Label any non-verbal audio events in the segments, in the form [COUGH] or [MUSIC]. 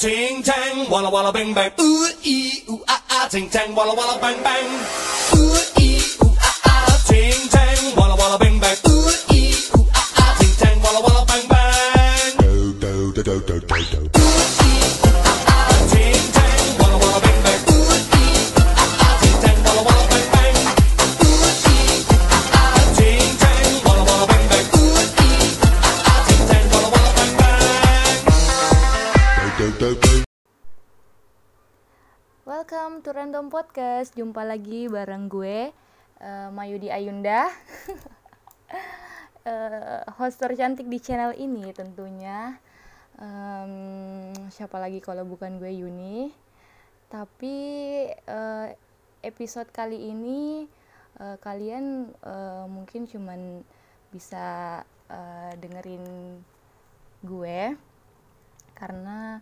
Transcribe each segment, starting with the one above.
ting tang, walla walla bang bang. Ooh ee ooh ah ah, ting tang, walla walla bang bang. Ooh Podcast. Jumpa lagi bareng gue eh, Mayudi Ayunda. [LAUGHS] Eh, host tercantik di channel ini tentunya. Em, siapa lagi kalau bukan gue Yuni. Tapi eh, episode kali ini eh, kalian eh, mungkin cuman bisa eh, dengerin gue karena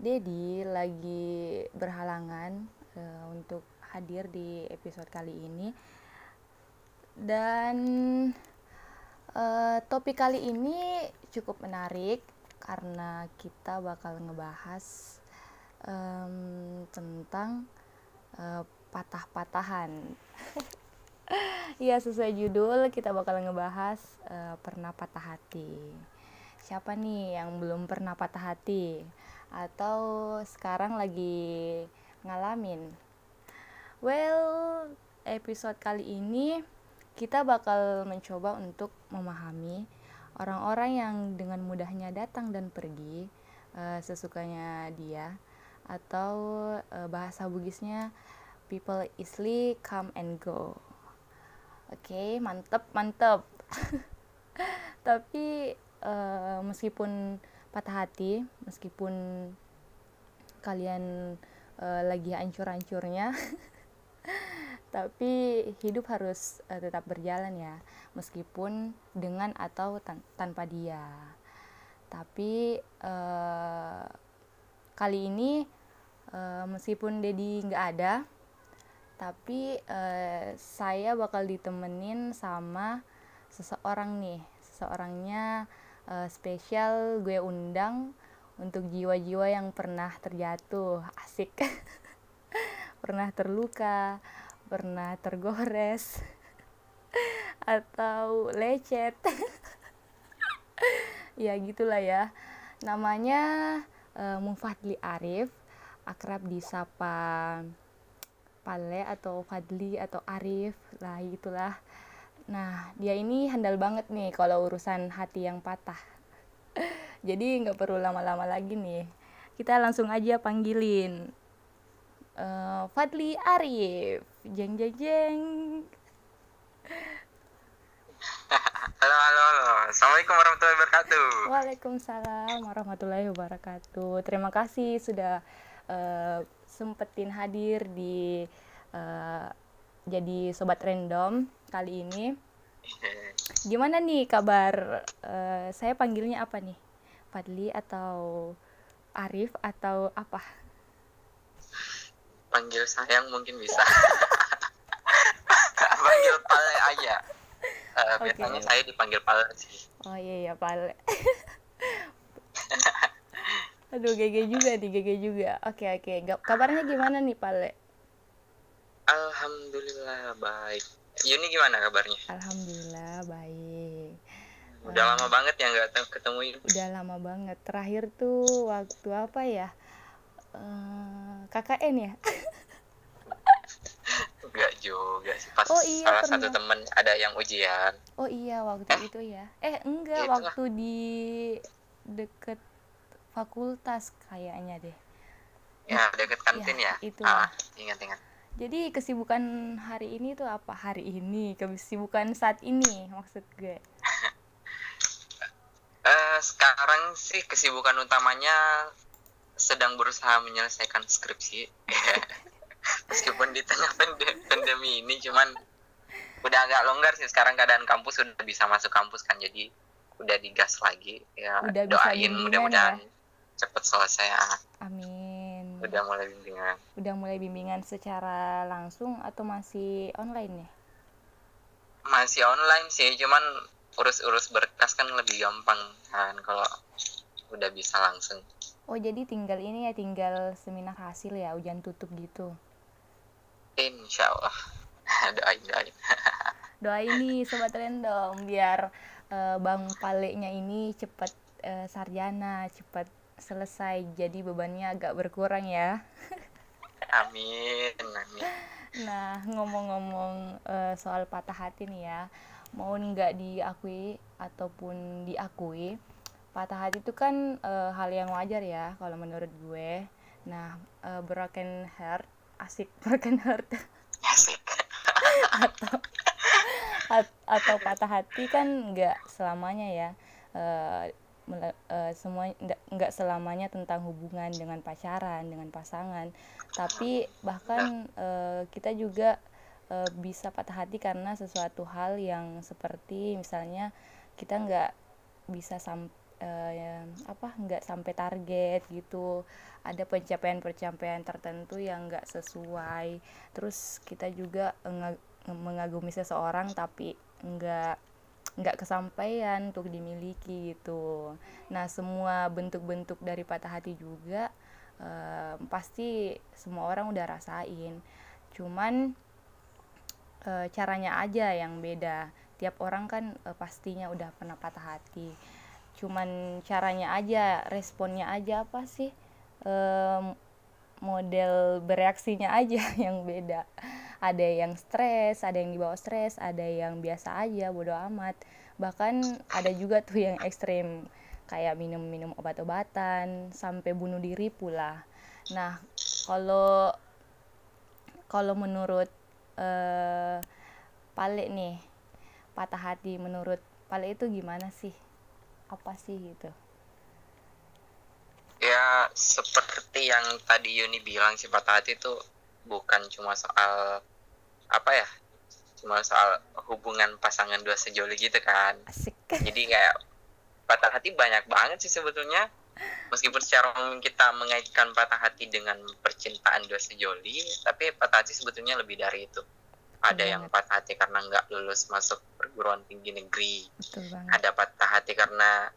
Dedi lagi berhalangan eh, untuk hadir di episode kali ini dan eh, topik kali ini cukup menarik karena kita bakal ngebahas em, tentang eh, patah-patahan. Iya [LAUGHS] sesuai judul kita bakal ngebahas eh, pernah patah hati. Siapa nih yang belum pernah patah hati atau sekarang lagi ngalamin? Well, episode kali ini kita bakal mencoba untuk memahami orang-orang yang dengan mudahnya datang dan pergi eh, sesukanya dia atau eh, bahasa Bugisnya people easily come and go. Oke, mantep mantep. [LAUGHS] Tapi eh, meskipun patah hati, meskipun kalian eh, lagi hancur-hancurnya, [LAUGHS] tapi hidup harus eh, tetap berjalan ya, meskipun dengan atau tan- tanpa dia. Tapi eh, kali ini eh, meskipun Dedi nggak ada, tapi eh, saya bakal ditemenin sama seseorang nih. Seseorangnya eh, spesial gue undang untuk jiwa-jiwa yang pernah terjatuh asik. [LAUGHS] Pernah terluka pernah tergores [LAUGHS] atau lecet. [LAUGHS] Ya gitulah ya. Namanya eh, Mufadli Arif akrab disapa Pale atau Fadli atau Arif lah itulah nah dia ini handal banget nih kalau urusan hati yang patah jadi nggak perlu lama-lama lagi nih kita langsung aja panggilin Eh, Fadli Arif jeng jeng jeng Halo, halo, halo. Assalamualaikum warahmatullahi wabarakatuh. Waalaikumsalam warahmatullahi wabarakatuh. Terima kasih sudah eh, sempetin hadir di eh, jadi sobat random kali ini. Gimana nih kabar? eh, saya panggilnya apa nih? Fadli atau Arif atau apa? Panggil sayang mungkin bisa. [LAUGHS] Panggil Pale aja. Eh, Oke. Biasanya saya dipanggil Pale sih. Oh iya iya Pale. [LAUGHS] Aduh GG juga nih GG juga. Oke oke. Ga- Kabarnya gimana nih Pale? Alhamdulillah baik. Yuni gimana kabarnya? Alhamdulillah baik. Udah lama banget ya nggak tem- ketemu Yuni. udah lama banget terakhir tuh waktu apa ya Eh, KKN ya [LAUGHS] Enggak juga sih. Pas Oh iya, salah pernah. satu temen ada yang ujian. oh iya waktu itu ya eh enggak Itulah. waktu di deket fakultas kayaknya deh Ya deket kantin Ya, ya. itulah. Ah, ingat ingat. Jadi kesibukan hari ini tuh apa? Hari ini kesibukan saat ini maksud gue. Eh, sekarang sih kesibukan utamanya sedang berusaha menyelesaikan skripsi. [LAUGHS] Meskipun di tengah pande- pandemi ini cuman udah agak longgar sih. Sekarang keadaan kampus udah bisa masuk kampus kan jadi udah digas lagi. Ya Udah doain mudah-mudahan cepet selesai ah. amin udah mulai bimbingan. Udah mulai bimbingan secara langsung atau masih online ya? Masih online sih cuman urus-urus berkas kan lebih gampang kan kalau udah bisa langsung. Oh jadi tinggal ini ya tinggal seminar hasil ya ujian tutup gitu. insya Allah. [LAUGHS] Doain doain. [LAUGHS] Doain nih sobat random biar eh, Bang Paleknya ini cepat eh, sarjana, cepat selesai jadi bebannya agak berkurang ya. amin amin Nah, ngomong-ngomong eh, soal patah hati nih ya, mau nggak diakui ataupun diakui, patah hati itu kan eh, hal yang wajar ya kalau menurut gue. Nah, eh, broken heart, asik [LAUGHS] broken heart asik atau at- atau patah hati kan nggak selamanya ya. Eh, semua nggak selamanya tentang hubungan dengan pacaran dengan pasangan. Tapi bahkan eh, kita juga eh, bisa patah hati karena sesuatu hal yang seperti misalnya kita nggak bisa sam eh, apa nggak sampai target gitu. Ada pencapaian-pencapaian tertentu yang nggak sesuai. Terus kita juga enga- mengagumi seseorang tapi nggak nggak kesampaian untuk dimiliki gitu. Nah semua bentuk-bentuk dari patah hati juga eh, pasti semua orang udah rasain. Cuman eh, caranya aja yang beda. Tiap orang kan eh, pastinya udah pernah patah hati. Cuman caranya aja, responnya aja apa sih? Em, model bereaksinya aja [LAUGHS] yang beda. Ada yang stres ada yang dibawa stres ada yang biasa aja bodo amat. Bahkan ada juga tuh yang ekstrim kayak minum-minum obat-obatan sampai bunuh diri pula. Nah kalau kalau menurut eh Pale nih patah hati menurut Pale itu gimana sih? Apa sih gitu ya seperti yang tadi Yuni bilang sih patah hati itu bukan cuma soal apa ya cuma soal hubungan pasangan dua sejoli gitu kan. Asik. Jadi kayak patah hati banyak banget sih sebetulnya. Meskipun secara umum kita mengaitkan patah hati dengan percintaan dua sejoli tapi patah hati sebetulnya lebih dari itu. Ada yang patah hati karena nggak lulus masuk perguruan tinggi negeri. Ada patah hati karena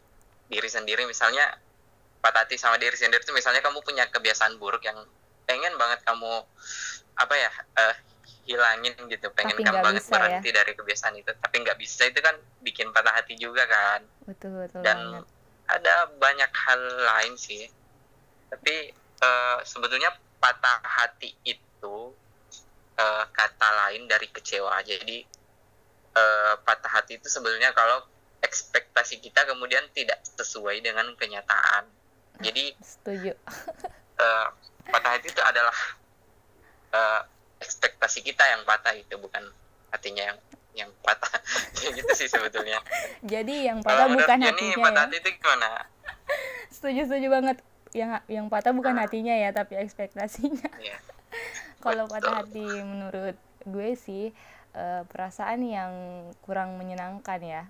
diri sendiri. Misalnya patah hati sama diri sendiri itu misalnya kamu punya kebiasaan buruk yang pengen banget kamu apa ya eh, hilangin gitu pengen Tapi kamu banget bisa ya. berhenti dari kebiasaan itu. Tapi nggak bisa itu kan bikin patah hati juga kan. Betul betul dan banget. ada banyak hal lain sih. Tapi eh, sebetulnya patah hati itu eh, kata lain dari kecewa. Jadi eh, patah hati itu sebetulnya kalau ekspektasi kita kemudian tidak sesuai dengan kenyataan jadi setuju. [LAUGHS] eh, patah hati itu adalah eh, ekspektasi kita yang patah itu bukan hatinya yang yang patah. [LAUGHS] Kayak gitu sih sebetulnya. Jadi yang patah kalau bukan hatinya patah ya? hati itu gimana? Setuju setuju banget. Yang yang patah bukan hatinya ya tapi ekspektasinya. Ya [LAUGHS] kalau patah hati menurut gue sih eh, perasaan yang kurang menyenangkan ya.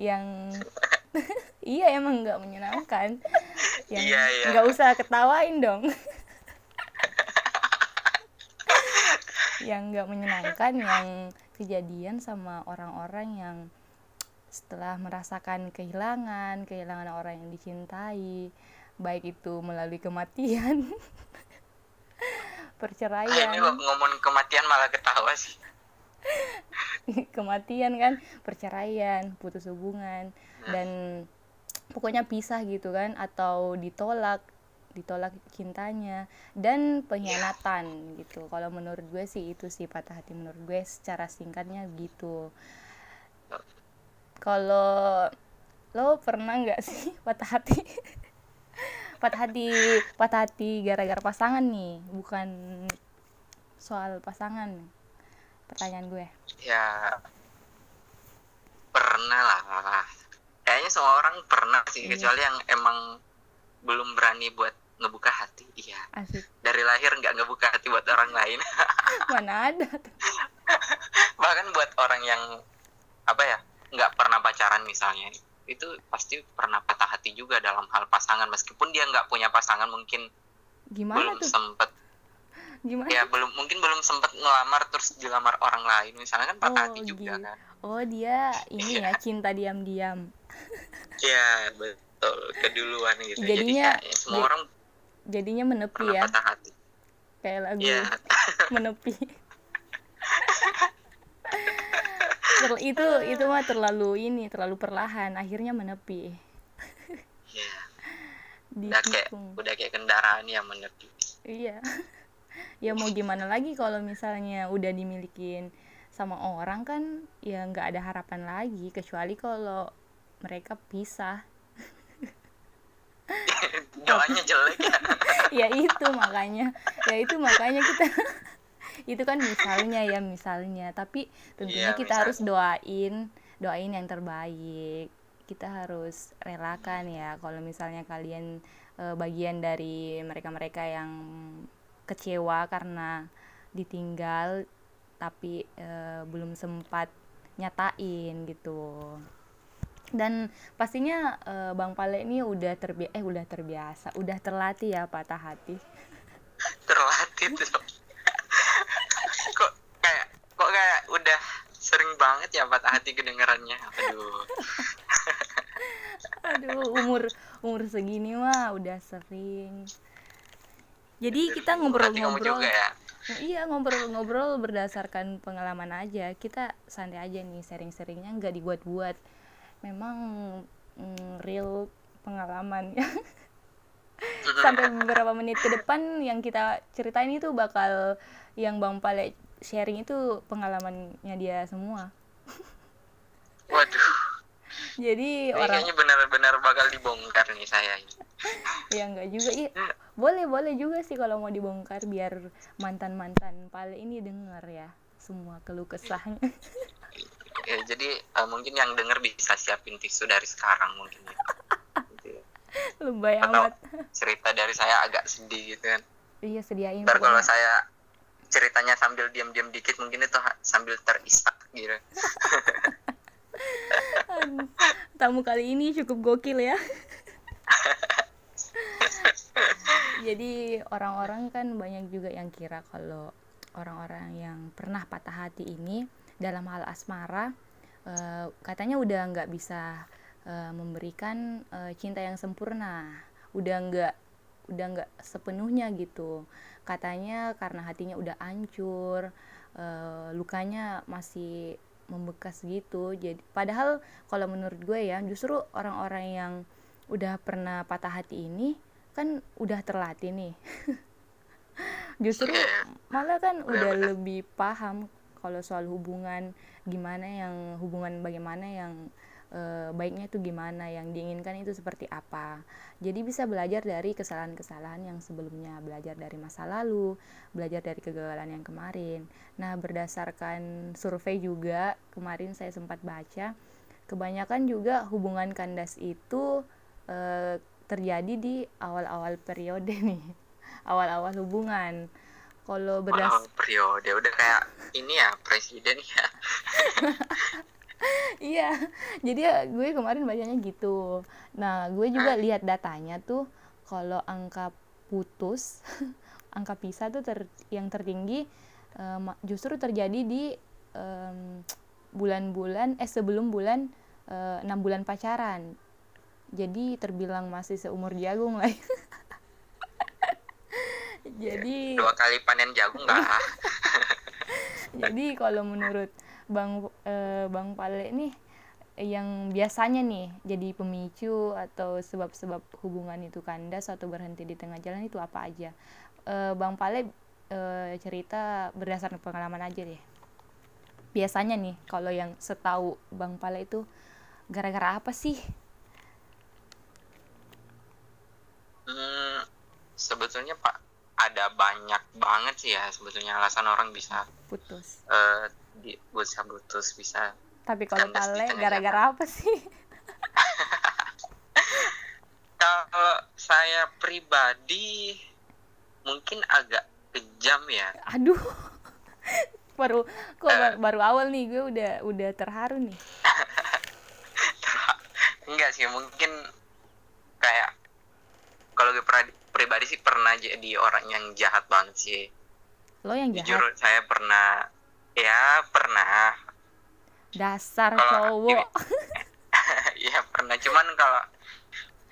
Yang [LAUGHS] iya emang nggak menyenangkan. [LAUGHS] Yang Iya, iya. nggak usah ketawain dong. [LAUGHS] Yang nggak menyenangkan yang kejadian sama orang-orang yang setelah merasakan kehilangan kehilangan orang yang dicintai baik itu melalui kematian ini perceraian kok ngomong kematian malah ketawa sih. Kematian kan perceraian putus hubungan dan pokoknya pisah gitu kan atau ditolak ditolak cintanya dan pengkhianatan gitu. Kalau menurut gue sih itu sih patah hati menurut gue secara singkatnya gitu. Kalau lo pernah nggak sih [LAUGHS] patah hati? Patah hati patah hati gara-gara pasangan nih bukan soal pasangan. Pertanyaan gue. Ya pernah lah kayaknya semua orang pernah sih Iya. kecuali yang emang belum berani buat ngebuka hati. Iya. Asik. Dari lahir nggak ngebuka hati buat orang lain. [LAUGHS] Mana ada [LAUGHS] bahkan buat orang yang apa ya nggak pernah pacaran misalnya itu pasti pernah patah hati juga dalam hal pasangan. Meskipun dia nggak punya pasangan mungkin gimana belum tuh? sempet. [LAUGHS] Gimana ya belum mungkin belum sempet ngelamar terus dilamar orang lain. Misalnya kan patah Oh, hati juga kan. Oh dia ini Iya. ya cinta diam-diam ya betul. Keduluan gitu. Jadinya- jadi kayak semua orang jadinya menepi ya. hati. Kayak lagu Iya. [LAUGHS] menepi. Itu itu mah terlalu ini terlalu perlahan. Akhirnya menepi. Iya. udah kayak udah kayak kendaraan yang menepi. Iya. Ya mau gimana lagi kalau misalnya udah dimilikin sama orang kan ya nggak ada harapan lagi. Kecuali kalau mereka pisah. [LAUGHS] Doanya jelek. Ya [LAUGHS] ya itu makanya. Ya itu makanya kita [LAUGHS] itu kan misalnya ya misalnya. Tapi tentunya Iya, kita harus doain doain yang terbaik. Kita harus relakan ya kalau misalnya kalian eh, bagian dari mereka-mereka yang kecewa karena ditinggal tapi eh, belum sempat nyatain gitu dan pastinya eh, Bang Pale ini udah terbi eh udah terbiasa, udah terlatih ya patah hati. [LAUGHS] terlatih tuh [LAUGHS] kok kayak kok kayak udah sering banget ya patah hati kedengarannya aduh [LAUGHS] Aduh, umur umur segini mah udah sering. Jadi kita ngobrol-ngobrol. ya Iya, ngobrol-ngobrol berdasarkan pengalaman aja. Kita santai aja nih, sharing-sharingnya nggak dibuat-buat. Memang mm, real pengalaman ya. Sampai beberapa menit ke depan yang kita ceritain itu bakal yang Bang Pale sharing itu pengalamannya dia semua. waduh. Jadi ini orang kayaknya benar-benar bakal dibongkar nih saya [LAUGHS] ya nggak juga. Iya boleh boleh juga sih kalau mau dibongkar biar mantan mantan Pale ini denger ya semua keluh kesahnya [LAUGHS] ya, jadi eh, mungkin yang denger bisa siapin tisu dari sekarang mungkin ya. Gitu ya. lebay atau amat. cerita dari saya agak sedih gitu kan. Iya sediain ntar kalau saya ceritanya sambil diam-diam dikit mungkin itu sambil terisak gitu. Aduh, tamu kali ini cukup gokil ya. Jadi orang-orang kan banyak juga yang kira kalau orang-orang yang pernah patah hati ini dalam hal asmara eh, katanya udah nggak bisa eh, memberikan eh, cinta yang sempurna. Udah nggak udah nggak sepenuhnya gitu. Katanya karena hatinya udah hancur eh, lukanya masih membekas gitu. Jadi padahal kalau menurut gue ya justru orang-orang yang udah pernah patah hati ini kan udah terlatih nih. [LAUGHS] Justru malah kan udah lebih paham kalau soal hubungan gimana yang hubungan bagaimana yang eh, baiknya itu gimana yang diinginkan itu seperti apa. Jadi bisa belajar dari kesalahan-kesalahan yang sebelumnya belajar dari masa lalu belajar dari kegagalan yang kemarin. Nah berdasarkan survei juga kemarin saya sempat baca kebanyakan juga hubungan kandas itu eh, terjadi di awal-awal periode [LAUGHS] nih awal-awal hubungan kalau berdas Wow, periode udah kayak ini ya presiden ya [LAUGHS] Iya, jadi ya gue kemarin bacanya gitu. Nah, gue juga lihat datanya tuh kalau angka putus, [LAUGHS] angka pisah tuh ter- yang tertinggi ma- justru terjadi di bulan-bulan eh sebelum bulan eh, enam bulan pacaran. Jadi terbilang masih seumur jagung lah. [LAUGHS] jadi dua kali panen jagung nggak [LAUGHS] Jadi kalau menurut Bang eh, Bang Pale nih yang biasanya nih jadi pemicu atau sebab-sebab hubungan itu kandas atau berhenti di tengah jalan itu apa aja? Eh, Bang Pale eh, cerita berdasarkan pengalaman aja deh. Biasanya nih kalau yang setahu Bang Pale itu gara-gara apa sih? Hmm, sebetulnya pak ada banyak banget sih ya sebetulnya alasan orang bisa Putus. eh di bisa putus bisa Tapi kalau tengah gara-gara apa sih? [LAUGHS] kalau saya pribadi mungkin agak kejam ya Aduh. [LAUGHS] baru kok ba- baru awal nih gue udah udah terharu nih. [LAUGHS] enggak sih mungkin kayak kalau gue pra- pribadi sih pernah jadi orang yang jahat banget sih. Lo yang jujur jahat. saya pernah ya pernah. Dasar Kalau cowok. [LAUGHS] Iya pernah. Cuman kalau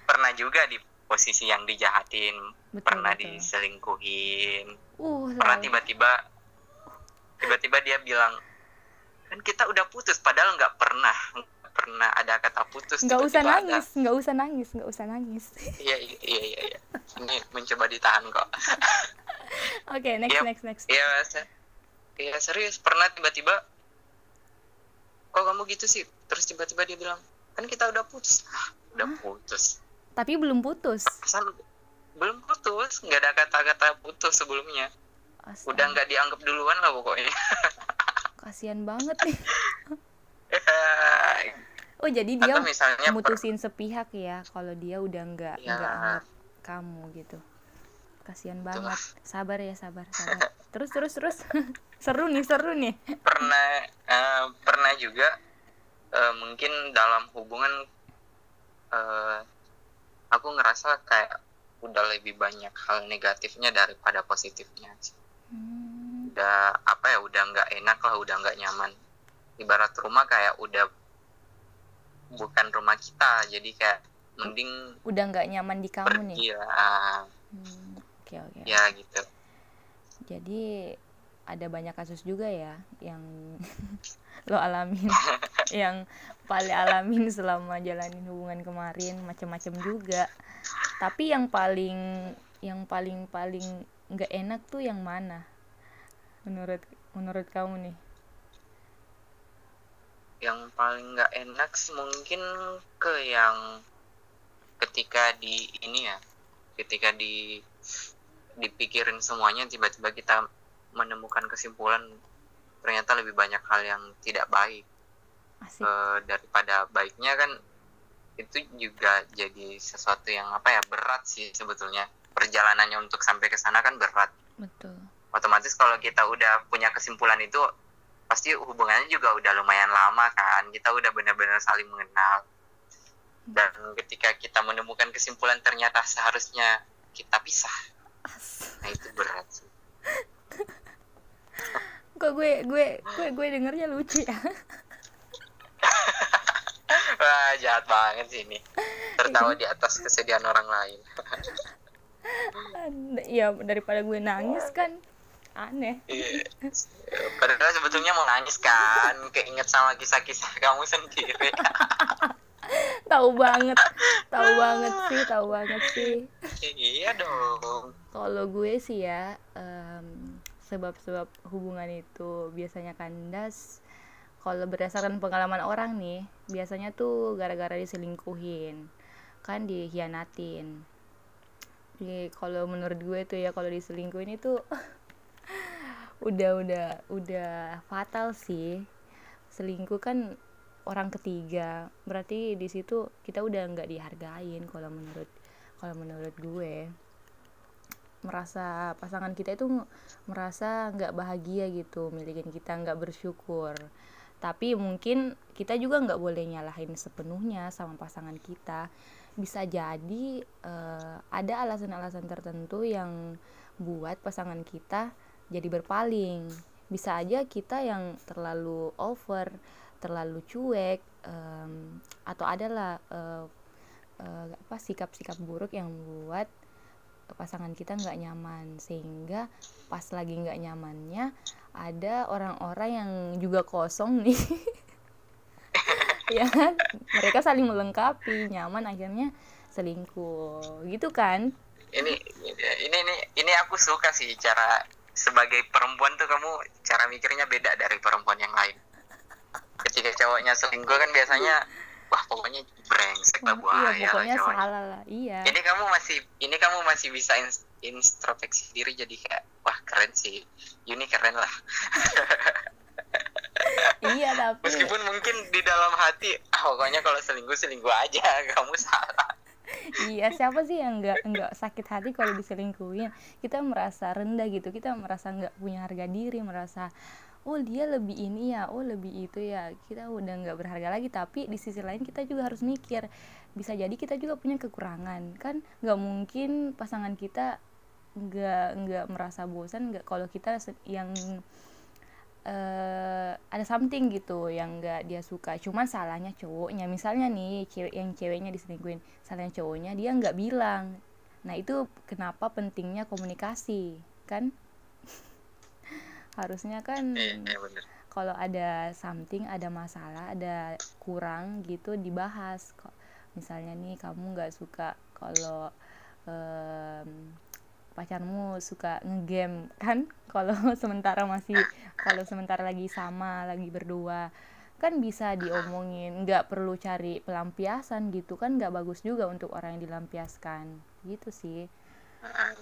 pernah juga di posisi yang dijahatin Betul, pernah betul. diselingkuhin. Uh pernah tiba-tiba tiba-tiba dia bilang kan kita udah putus padahal nggak pernah nggak pernah ada kata putus nggak usah nangis nggak usah nangis nggak usah nangis. Iya iya iya iya iya. Ini mencoba ditahan kok. [LAUGHS] Oke next Iya. next next. Iya se- iya serius. Pernah tiba-tiba kok kamu gitu sih? Terus tiba-tiba dia bilang kan kita udah putus. Ah, udah putus. Tapi belum putus? Asal belum putus. Nggak ada kata-kata putus sebelumnya. Astaga, udah nggak dianggap duluan lah pokoknya. [LAUGHS] Kasihan banget nih. [LAUGHS] Oh jadi dia atau misalnya per- mutusin sepihak ya kalau dia udah nggak Iya. nggak anggap kamu gitu. Kasihan banget. Sabar ya sabar sabar. Terus terus terus. [LAUGHS] Seru nih seru nih. Pernah eh, pernah juga eh, mungkin dalam hubungan eh, aku ngerasa kayak udah lebih banyak hal negatifnya daripada positifnya. Hmm, udah apa ya udah nggak enak lah udah nggak nyaman. Ibarat rumah kayak udah bukan rumah kita jadi kayak mending udah nggak nyaman di kamu nih? Lah Hmm, oke oke. Ya gitu. Jadi ada banyak kasus juga ya yang [LAUGHS] lo alamin [LAUGHS] yang paling alamin selama jalanin hubungan kemarin macam-macam juga. Tapi yang paling yang paling paling nggak enak tuh yang mana? Menurut menurut kamu nih? Yang paling nggak enak sih mungkin ke yang ketika di ini ya ketika di dipikirin semuanya tiba-tiba kita menemukan kesimpulan ternyata lebih banyak hal yang tidak baik. Asik. Eh, daripada baiknya kan itu juga jadi sesuatu yang apa ya berat sih sebetulnya. Perjalanannya untuk sampai ke sana kan berat. Betul. Otomatis kalau kita udah punya kesimpulan itu pasti hubungannya juga udah lumayan lama kan. Kita udah benar-benar saling mengenal dan ketika kita menemukan kesimpulan ternyata seharusnya kita pisah. Nah itu berat sih. Kok gue gue gue gue dengernya lucu ya? [LAUGHS] Wah jahat banget sih ini. Tertawa di atas kesedihan orang lain. Ya daripada gue nangis kan aneh. Iya. padahal sebetulnya mau nangis kan keinget sama kisah-kisah kamu sendiri [LAUGHS] tahu banget. Tahu banget sih tahu banget sih. Iya dong. Kalau gue sih ya em, sebab-sebab hubungan itu biasanya kandas. Kalau berdasarkan pengalaman orang nih biasanya tuh gara-gara diselingkuhin kan dihianatin. Jadi kalau menurut gue tuh ya kalau diselingkuhin itu [LAUGHS] udah udah udah fatal sih. Selingkuh kan orang ketiga. Berarti di situ kita udah nggak dihargain kalau menurut kalau menurut gue. Merasa pasangan kita itu merasa nggak bahagia gitu milikin kita nggak bersyukur. Tapi mungkin kita juga nggak boleh nyalahin sepenuhnya sama pasangan kita. Bisa jadi eh, ada alasan-alasan tertentu yang buat pasangan kita jadi berpaling. Bisa aja kita yang terlalu over terlalu cuek em, atau adalah eh, eh, apa sikap-sikap buruk yang buat pasangan kita nggak nyaman. Sehingga pas lagi nggak nyamannya ada orang-orang yang juga kosong nih. [LAUGHS] Ya kan? Mereka saling melengkapi nyaman akhirnya selingkuh. Gitu kan? Ini ini ini ini aku suka sih cara sebagai perempuan tuh kamu cara mikirnya beda dari perempuan yang lain ketika cowoknya selingkuh kan biasanya wah pokoknya brengsek lah buaya iya lah pokoknya cowoknya. salah lah iya. Ini kamu masih ini kamu masih bisa introspeksi diri jadi kayak wah keren sih. Yuni keren lah. [LAUGHS] Iya tapi meskipun mungkin di dalam hati ah pokoknya kalau selingkuh selingkuh aja [LAUGHS] kamu salah. Iya siapa sih yang nggak nggak sakit hati kalau diselingkuhin? Kita merasa rendah gitu kita merasa nggak punya harga diri merasa oh dia lebih ini ya oh lebih itu ya. Kita udah nggak berharga lagi tapi di sisi lain kita juga harus mikir. Bisa jadi kita juga punya kekurangan. Kan nggak mungkin pasangan kita nggak nggak merasa bosan nggak kalau kita yang eh ada something gitu yang nggak dia suka. Cuman salahnya cowoknya. Misalnya nih cewek yang ceweknya diselingkuhin salahnya cowoknya dia nggak bilang. Nah itu kenapa pentingnya komunikasi kan harusnya kan Iya, iya bener. kalau ada something ada masalah ada kurang gitu dibahas kok. Misalnya nih kamu nggak suka kalau em, pacarmu suka ngegame kan? [LAUGHS] Kalau sementara masih kalau sementara lagi sama lagi berdua kan bisa diomongin. Nggak perlu cari pelampiasan gitu kan nggak bagus juga untuk orang yang dilampiaskan. Gitu sih. Ah.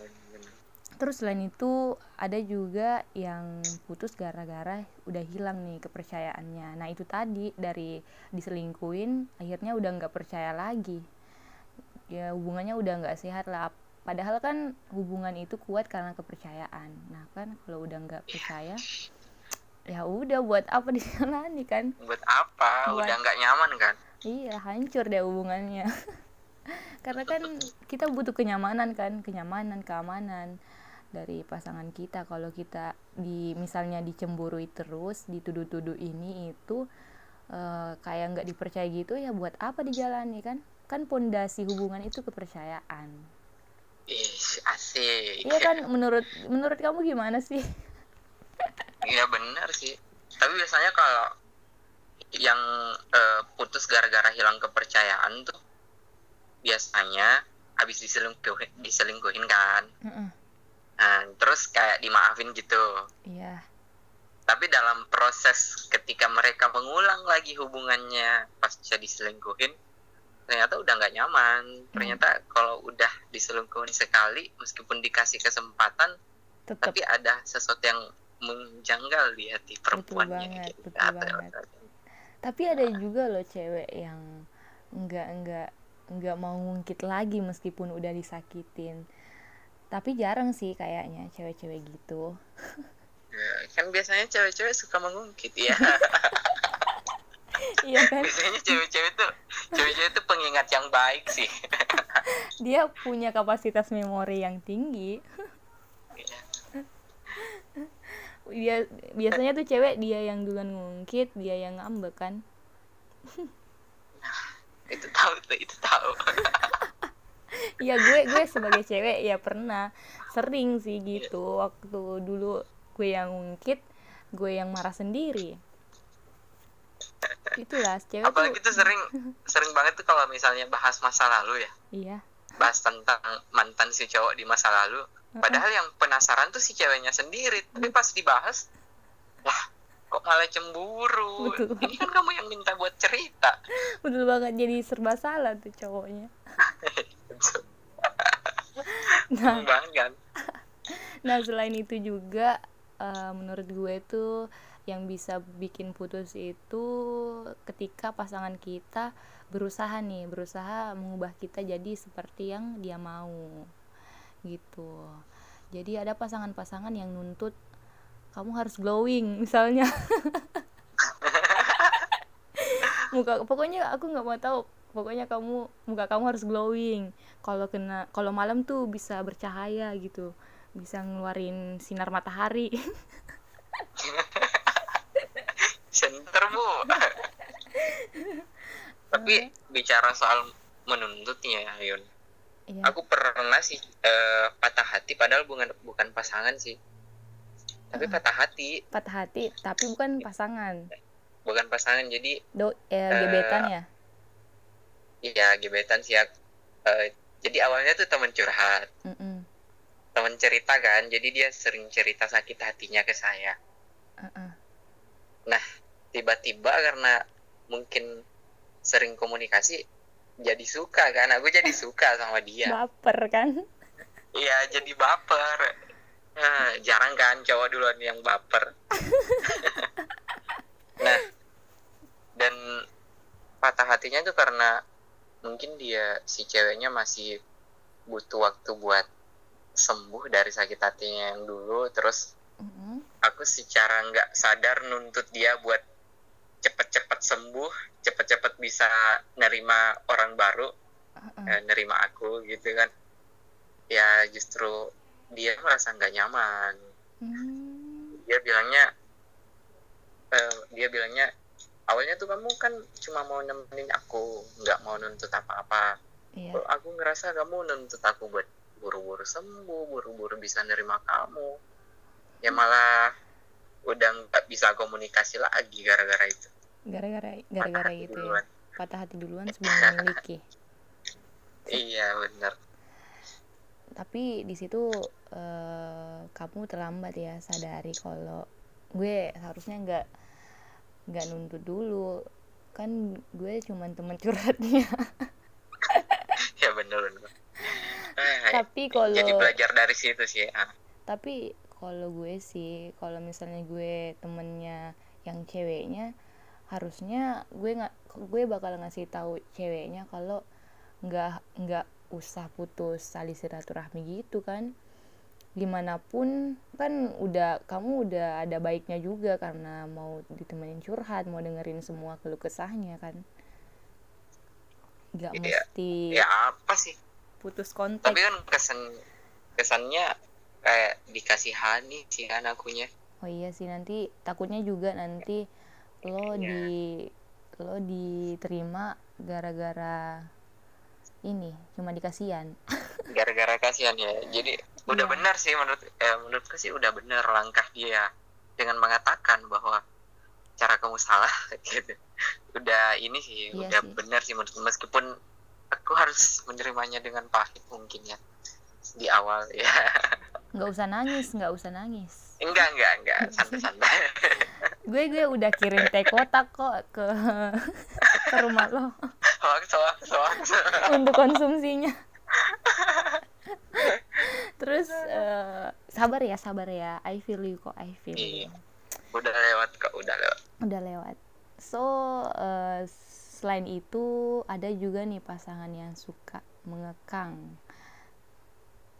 Terus selain itu ada juga yang putus gara-gara udah hilang nih kepercayaannya. Nah itu tadi dari diselingkuin akhirnya udah nggak percaya lagi. Ya hubungannya udah nggak sehat lah. Padahal kan hubungan itu kuat karena kepercayaan. Nah kan kalau udah nggak percaya, ya udah buat apa [LAUGHS] dijalani kan? Buat apa? Buat- Udah nggak nyaman kan? Iya hancur deh hubungannya. [LAUGHS] Karena kan kita butuh kenyamanan kan, kenyamanan, keamanan dari pasangan kita. Kalau kita di misalnya dicemburui terus, dituduh-tuduh ini itu eh, kayak nggak dipercaya gitu ya buat apa dijalani kan? Kan pondasi hubungan itu kepercayaan. Ih, asik. Iya kan menurut menurut kamu gimana sih? Iya bener sih. Tapi biasanya kalau yang eh, putus gara-gara hilang kepercayaan tuh biasanya habis diselingkuhin, diselingkuhin kan. Heeh. Nah, terus kayak dimaafin gitu. Iya. Tapi dalam proses ketika mereka mengulang lagi hubungannya pasca diselingkuhin, ternyata udah nggak nyaman. Ternyata kalau udah diselingkuhin sekali, meskipun dikasih kesempatan, Tetap tapi ada sesuatu yang menjanggal di hati perempuannya banget, gitu. betul banget. ya. tapi ada juga loh cewek yang enggak enggak enggak mau ngungkit lagi meskipun udah disakitin tapi jarang sih kayaknya cewek-cewek gitu Ya, kan biasanya cewek-cewek suka mengungkit ya. [LAUGHS] iya kan biasanya cewek-cewek tuh cewek-cewek tuh pengingat yang baik sih. [LAUGHS] dia punya kapasitas memori yang tinggi Iya. dia biasanya tuh cewek dia yang duluan ngungkit dia yang ngambek kan itu tahu itu tahu. [LAUGHS] Iya gue gue sebagai cewek ya pernah. Sering sih gitu. Waktu dulu gue yang ngungkit gue yang marah sendiri. Itulah cewek Apalagi tuh tuh sering sering banget tuh kalau misalnya bahas masa lalu ya. iya. Bahas tentang mantan si cowok di masa lalu. Padahal yang penasaran tuh si ceweknya sendiri. Tapi pas dibahas wah kok malah cemburu? Betul. ini kan kamu yang minta buat cerita. [LAUGHS] Betul banget jadi serba salah tuh cowoknya [LAUGHS] nah. banget kan? Nah selain itu juga eh, menurut gue tuh yang bisa bikin putus itu ketika pasangan kita berusaha nih berusaha mengubah kita jadi seperti yang dia mau gitu. Jadi ada pasangan-pasangan yang nuntut kamu harus glowing misalnya. [LAUGHS] Muka pokoknya aku nggak mau tahu pokoknya kamu muka kamu harus glowing. Kalau kena kalau malam tuh bisa bercahaya gitu. Bisa ngeluarin sinar matahari. [LAUGHS] Center bu. [LAUGHS] Tapi bicara soal menuntutnya Yun. Iya. aku pernah sih eh, patah hati padahal bukan bukan pasangan sih. Tapi patah hati. Patah hati tapi bukan pasangan. Bukan pasangan jadi do eh, gebetan ya ya gebetan sih. Eh, jadi awalnya tuh teman curhat. Mm-mm. teman cerita kan jadi dia sering cerita sakit hatinya ke saya. Uh-uh. nah tiba-tiba karena mungkin sering komunikasi jadi suka kan. Aku jadi [LAUGHS] suka sama dia. Baper kan? Iya jadi baper. Nah, jarang kan cowok duluan yang baper. [LAUGHS] Nah dan patah hatinya tuh karena mungkin dia si ceweknya masih butuh waktu buat sembuh dari sakit hatinya yang dulu terus Mm-mm. aku secara nggak sadar nuntut dia buat cepet-cepet sembuh cepet-cepet bisa nerima orang baru Uh-uh. eh, nerima aku gitu kan ya justru dia merasa nggak nyaman Hmm. dia bilangnya eh, dia bilangnya awalnya tuh kamu kan cuma mau nemenin aku nggak mau nuntut apa-apa. Iya. Aku ngerasa kamu nuntut aku buat buru-buru sembuh buru-buru bisa nerima kamu. Ya malah udah nggak bisa komunikasi lagi gara-gara itu. Gara-gara gara-gara itu ya? duluan. patah hati duluan sebelum [LAUGHS] memiliki. Iya bener. Tapi di situ eh, kamu terlambat ya sadari kalau gue harusnya nggak nggak nuntut dulu. Kan gue cuman teman curhatnya. [LAUGHS] Ya bener bener. Eh, tapi kalau jadi belajar dari situ sih ah. tapi kalau gue sih kalau misalnya gue temennya yang ceweknya harusnya gue nggak gue bakal ngasih tahu ceweknya kalau nggak nggak usah putus tali silaturahmi gitu kan gimana pun kan udah kamu udah ada baiknya juga karena mau ditemenin curhat mau dengerin semua keluh kesahnya kan nggak Iya. mesti ya apa sih putus kontak tapi kan kesan kesannya kayak dikasihani sih kan akunya Oh iya sih nanti takutnya juga nanti lo Iya. di lo diterima gara-gara ini cuma dikasihan. [LAUGHS] gara-gara kasihan ya jadi udah Iya. benar sih menurut eh, menurutku sih udah benar langkah dia dengan mengatakan bahwa cara kamu salah [LAUGHS] gitu udah ini sih Iya udah sih. benar sih menurutku meskipun aku harus menerimanya dengan pahit mungkin ya di awal [LAUGHS] ya nggak usah nangis, nggak usah nangis. enggak enggak enggak [LAUGHS] santai-santai Gue gue udah kirim teh kotak kok ke ke rumah lo hoax hoax hoax untuk konsumsinya. [LAUGHS] Terus eh, sabar ya, sabar ya. I feel you kok, I feel you. Iya. udah lewat kok udah lewat udah lewat so eh, selain itu ada juga nih pasangan yang suka mengekang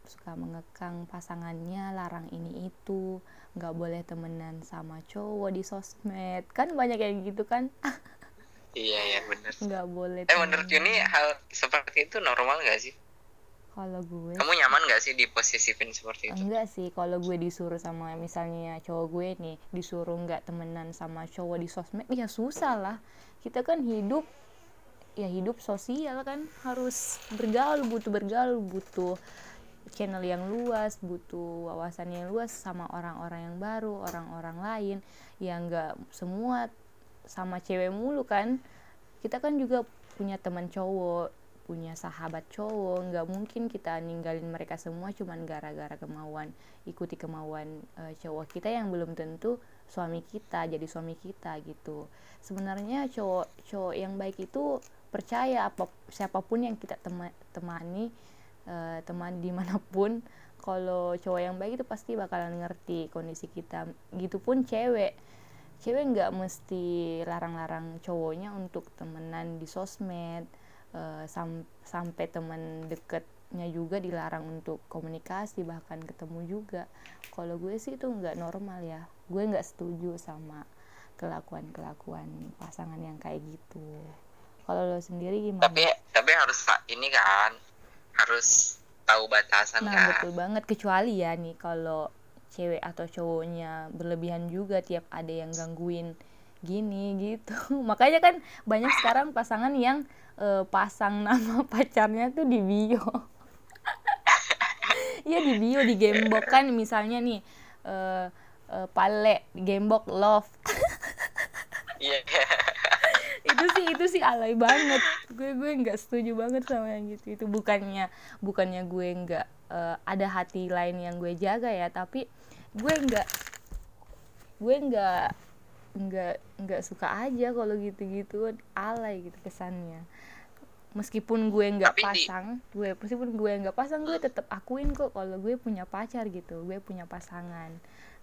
suka mengekang pasangannya larang ini itu nggak boleh temenan sama cowok di sosmed kan banyak yang gitu kan [LAUGHS] iya ya benar nggak boleh eh menurut. Yuni hal seperti itu normal nggak sih kalau gue kamu nyaman nggak sih diposisifin seperti itu? Enggak sih kalau gue disuruh sama misalnya cowok gue nih disuruh nggak temenan sama cowok di sosmed ya susah lah. Kita kan hidup ya hidup sosial kan harus bergaul butuh bergaul butuh channel yang luas butuh wawasan yang luas sama orang-orang yang baru orang-orang lain yang nggak semua sama cewek mulu kan. Kita kan juga punya teman cowok punya sahabat cowok nggak mungkin kita ninggalin mereka semua cuman gara-gara kemauan ikuti kemauan eh, cowok kita yang belum tentu suami kita jadi suami kita gitu. Sebenarnya cowok cowok yang baik itu percaya apa siapa pun yang kita tema- temani eh, teman [LAUGHS] di mana pun kalau cowok yang baik itu pasti bakalan ngerti kondisi kita. Gitu pun cewek. Cewek nggak mesti larang-larang cowoknya untuk temenan di sosmed eh, sam- sampai teman deketnya juga dilarang untuk komunikasi bahkan ketemu juga. Kalau gue sih itu nggak normal ya. Gue nggak setuju sama kelakuan-kelakuan pasangan yang kayak gitu. Kalau lo sendiri gimana? Tapi tapi harus ini kan harus tahu batasan Nah, kan. betul banget. Kecuali ya nih kalau cewek atau cowoknya berlebihan juga tiap ada yang gangguin gini gitu. [LAUGHS] Makanya kan banyak sekarang pasangan yang eh, pasang [LAUGHS] nama pacarnya tuh di bio. [LAUGHS] Iya di bio di gembok kan. Misalnya nih eh eh, pale gembok love. Iya. Itu sih itu sih alay banget. Gue gue nggak setuju banget sama yang gitu. Itu bukannya bukannya gue nggak eh, ada hati lain yang gue jaga ya. Tapi gue nggak gue nggak nggak nggak suka aja kalau gitu-gitu alay gitu kesannya. Meskipun gue nggak Tapi di- pasang gue meskipun gue nggak pasang gue tetap akuin kok kalau gue punya pacar gitu gue punya pasangan.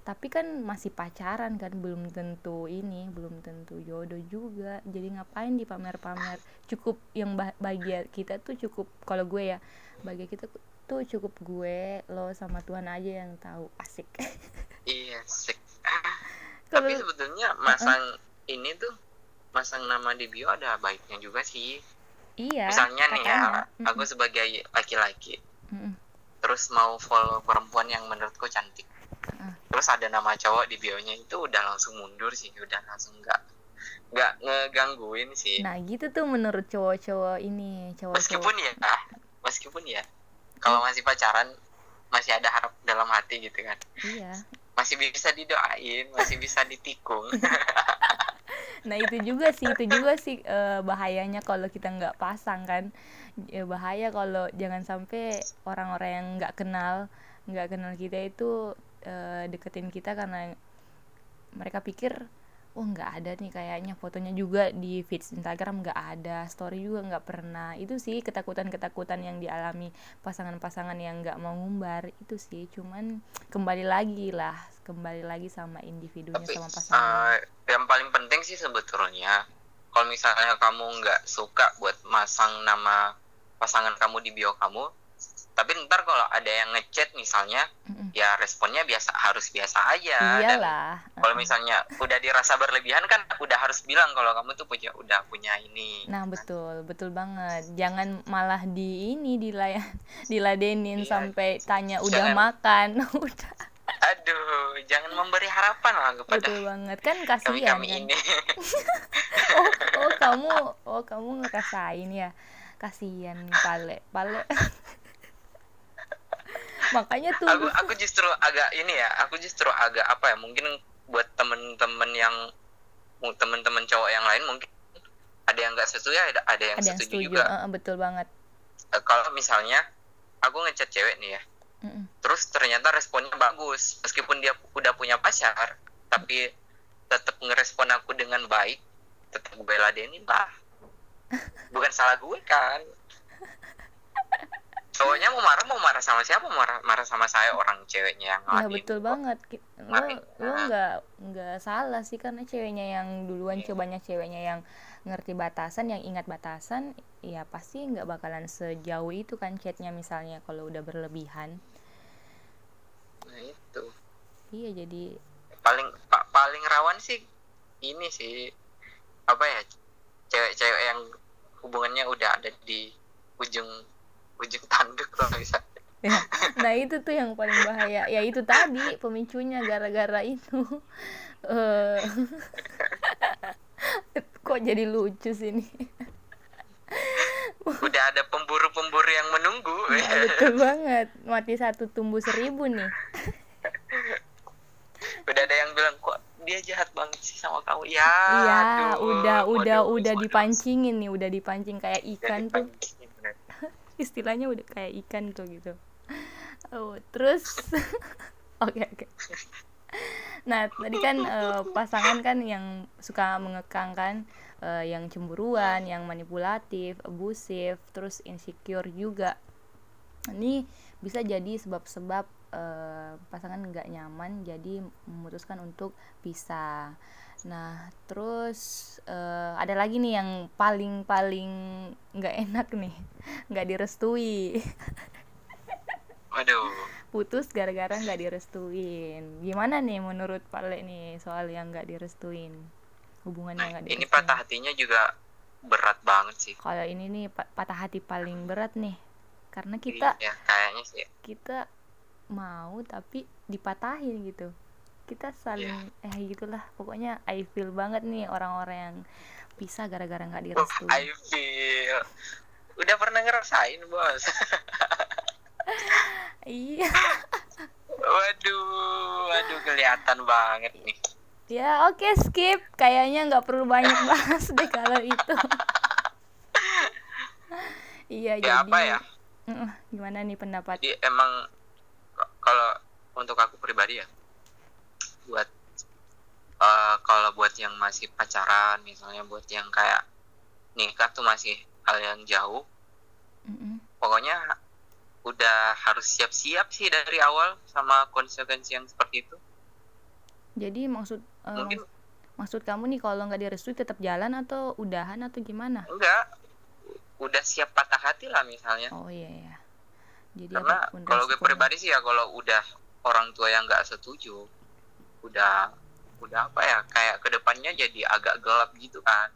Tapi kan masih pacaran kan belum tentu ini belum tentu jodoh juga. Jadi ngapain dipamer-pamer? Cukup yang ba- bahagia kita tuh cukup kalau gue ya bahagia kita tuh cukup gue lo sama Tuhan aja yang tahu. Asik. [LAUGHS] Iya sih kalau tapi sebetulnya masang ini tuh masang nama di bio ada baiknya juga sih. Iya misalnya nih ya katanya. aku sebagai laki-laki Mm-mm. terus mau follow perempuan yang menurutku cantik. Heeh. terus ada nama cowok di bionya itu udah langsung mundur sih udah langsung nggak nggak ngegangguin sih. Nah gitu tuh menurut cowok-cowok ini cowok-cowok. Meskipun ya meskipun ya kalau masih pacaran masih ada harap dalam hati gitu kan. Iya masih bisa didoain masih bisa ditikung [LAUGHS] Nah itu juga sih, itu juga sih eh, bahayanya kalau kita nggak pasang kan. Ya, bahaya kalau jangan sampai orang-orang yang nggak kenal, nggak kenal kita itu eh, deketin kita karena mereka pikir, oh nggak ada nih kayaknya fotonya juga di feed Instagram nggak ada, story juga nggak pernah. Itu sih ketakutan-ketakutan yang dialami pasangan-pasangan yang nggak mau ngumbar itu sih. Cuman kembali lagi lah, kembali lagi sama individunya tapi sama pasangan. eh, yang paling penting sih sebetulnya kalau misalnya kamu nggak suka buat masang nama pasangan kamu di bio kamu tapi ntar kalau ada yang ngechat misalnya Mm-mm. ya responnya biasa harus biasa aja dan Iyalah. kalau misalnya udah dirasa berlebihan kan udah harus bilang kalau kamu tuh punya udah punya ini Nah betul, betul banget. Jangan malah di ini dilayan, [LAUGHS] diladenin Iya. sampai tanya udah Jangan. makan, [LAUGHS] udah. aduh jangan memberi harapan lah kepada Betul banget kan kami kasihan kami kan. ini [LAUGHS] Oh, oh kamu, oh kamu ngerasain ya. Kasihan Pale, Pale. Makanya tuh aku aku justru agak ini ya aku justru agak apa ya mungkin buat temen-temen yang temen-temen cowok yang lain mungkin ada yang nggak setuju ada ada yang ada setuju, setuju, juga. eh, betul banget. Eh, kalau misalnya aku ngechat cewek nih ya terus ternyata responnya bagus meskipun dia udah punya pacar tapi tetap ngerespon aku dengan baik tetap gue ladenin lah bukan salah gue kan cowoknya mau marah mau marah sama siapa mau marah marah sama saya orang ceweknya yang Iya ngeladenin betul banget. Lo lo nggak nggak salah sih karena ceweknya yang duluan Iya. cobanya ceweknya yang ngerti batasan, yang ingat batasan, ya pasti nggak bakalan sejauh itu kan chatnya misalnya kalau udah berlebihan. nah itu Iya jadi paling pa- paling rawan sih ini sih apa ya cewek-cewek yang hubungannya udah ada di ujung ujung tanduk kalau bisa ya. Nah itu tuh yang paling bahaya. Ya itu tadi pemicunya gara-gara itu. [LAUGHS] Eh, Kok jadi lucu sih ini? udah ada pemburu-pemburu yang menunggu Nah, betul banget. Mati satu tumbuh seribu nih. udah ada yang bilang kok dia jahat banget sih sama kamu ya Iya, aduh, udah udah udah dipancingin nih, udah dipancing kayak ikan tuh. dipancing. Istilahnya udah kayak ikan tuh gitu. Oh, terus [LAUGHS] Oke, oke. Nah, tadi kan eh, pasangan kan yang suka mengekang kan eh, yang cemburuan, yang manipulatif, abusif, terus insecure juga. Ini bisa jadi sebab-sebab eh, pasangan nggak nyaman, jadi memutuskan untuk pisah. Nah, terus eh, ada lagi nih yang paling-paling nggak enak nih, [LAUGHS] nggak direstui. [LAUGHS] waduh Putus gara-gara nggak direstuin. Gimana nih menurut Pale nih soal yang nggak direstuin? Hubungannya nggak ini direstuin. patah hatinya juga berat banget sih Kalau ini nih pa- patah hati paling berat nih. Karena kita iya kayaknya sih kita mau tapi dipatahin gitu kita saling Iya. eh gitulah. Pokoknya I feel banget nih orang-orang yang pisah gara-gara nggak Oh, direstui I feel. Udah pernah ngerasain bos? [LAUGHS] Iya. Waduh waduh kelihatan banget nih. Ya oke skip. Kayaknya nggak perlu banyak [LAUGHS] bahas deh kalau itu. Iya ya jadi apa ya gimana nih pendapat? Jadi emang kalau untuk aku pribadi ya buat eh, kalau buat yang masih pacaran misalnya buat yang kayak nikah tuh masih hal yang jauh Mm-mm. pokoknya udah harus siap-siap sih dari awal sama konsekuensi yang seperti itu. Jadi maksud mungkin maks- maksud kamu nih kalau nggak direstui tetap jalan atau udahan atau gimana? Enggak. Udah siap patah hati lah misalnya. Oh iya ya jadi karena kalau gue pribadi sih ya kalau udah orang tua yang nggak setuju udah udah apa ya kayak ke depannya jadi agak gelap gitu kan.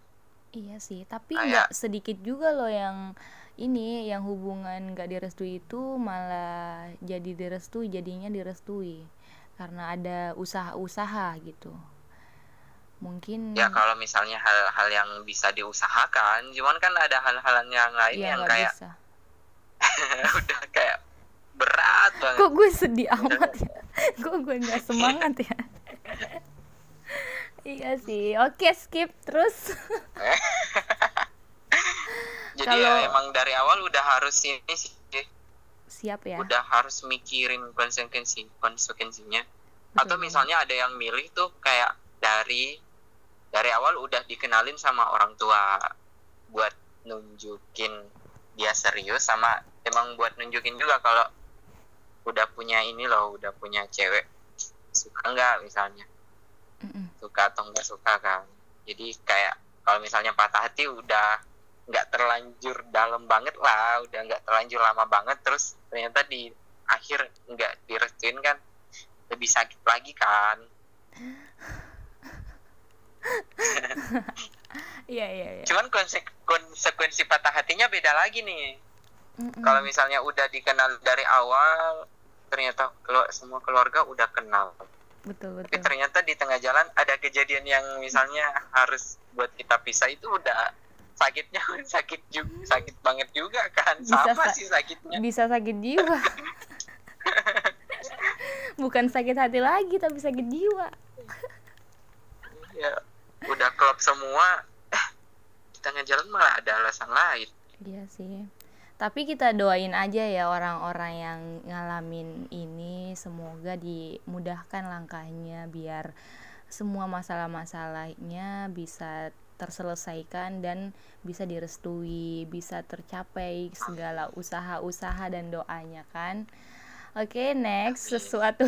Iya sih, tapi Kayak- nggak sedikit juga loh yang ini yang hubungan nggak direstui itu malah jadi direstui, jadinya direstui. karena ada usaha-usaha gitu. Mungkin ya kalau misalnya hal-hal yang bisa diusahakan cuman kan ada hal-hal yang lain iya yang kayak bisa. [LAUGHS] udah kayak berat banget. Kok gue sedih amat ya? [LAUGHS] Kok gue nggak semangat ya iya sih. Oke skip. Terus? [LAUGHS] Jadi kalau- ya emang dari awal udah harus ini sih. Siap ya. Udah harus mikirin konsekuensi konsekuensinya. Atau Betul. misalnya ada yang milih tuh kayak dari dari awal udah dikenalin sama orang tua buat nunjukin dia serius sama emang buat nunjukin juga kalau udah punya ini loh udah punya cewek suka nggak misalnya? Mm-mm. suka atau nggak suka kan? Jadi kayak kalau misalnya patah hati udah nggak terlanjur dalam banget lah udah nggak terlanjur lama banget terus ternyata di akhir nggak direstuin kan lebih sakit lagi kan? [LAUGHS] Iya iya iya. Cuman konsek- konsekuensi patah hatinya beda lagi nih. Kalau misalnya udah dikenal dari awal ternyata kalau semua keluarga udah kenal. Betul tapi betul. ternyata di tengah jalan ada kejadian yang misalnya harus buat kita pisah itu udah sakitnya [LAUGHS] sakit juga sakit banget juga kan. Bisa sama sa- sih sakitnya. bisa sakit jiwa. [LAUGHS] Bukan sakit hati lagi tapi sakit jiwa. Ya udah klop semua eh di tengah jalan malah ada alasan lain. Iya sih. Tapi kita doain aja ya orang-orang yang ngalamin ini semoga dimudahkan langkahnya biar semua masalah-masalahnya bisa terselesaikan dan bisa direstui, bisa tercapai segala usaha-usaha dan doanya kan. Oke, next sesuatu.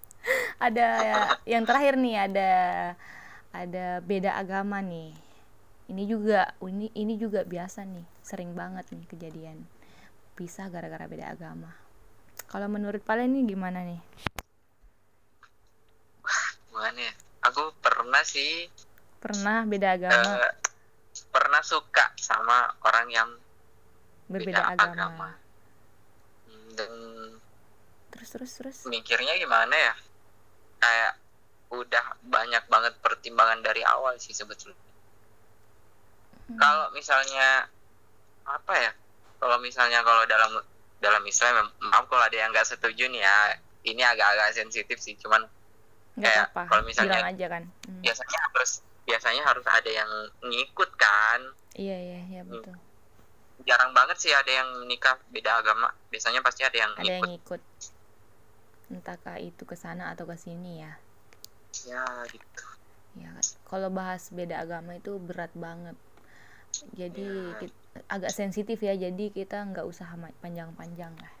[LAUGHS] Ada yang terakhir nih ada ada beda agama nih. Ini juga ini ini juga biasa nih sering banget nih kejadian pisah gara-gara beda agama. Kalau menurut Palen nih gimana nih? Gimana ya? Aku pernah sih pernah beda agama? eh, pernah suka sama orang yang berbeda beda agama. agama. dan terus terus terus? mikirnya gimana ya? Kayak udah banyak banget pertimbangan dari awal sih sebetulnya. Hmm. kalau misalnya apa ya? Kalau misalnya kalau dalam dalam Islam maaf kalau ada yang nggak setuju nih ya. Ini agak-agak sensitif sih cuman nggak kayak apa-apa. kalau misalnya- bilang aja kan. Hmm. biasanya harus biasanya harus ada yang ngikut kan. Iya iya iya Hmm. betul. Jarang banget sih ada yang nikah beda agama. Biasanya pasti ada yang ada yang ngikut. ngikut. Entahkah itu ke sana atau ke sini ya? Ya gitu. Ya kalau bahas beda agama itu berat banget. Jadi Ya. kit- agak sensitif ya jadi kita nggak usah panjang-panjang lah.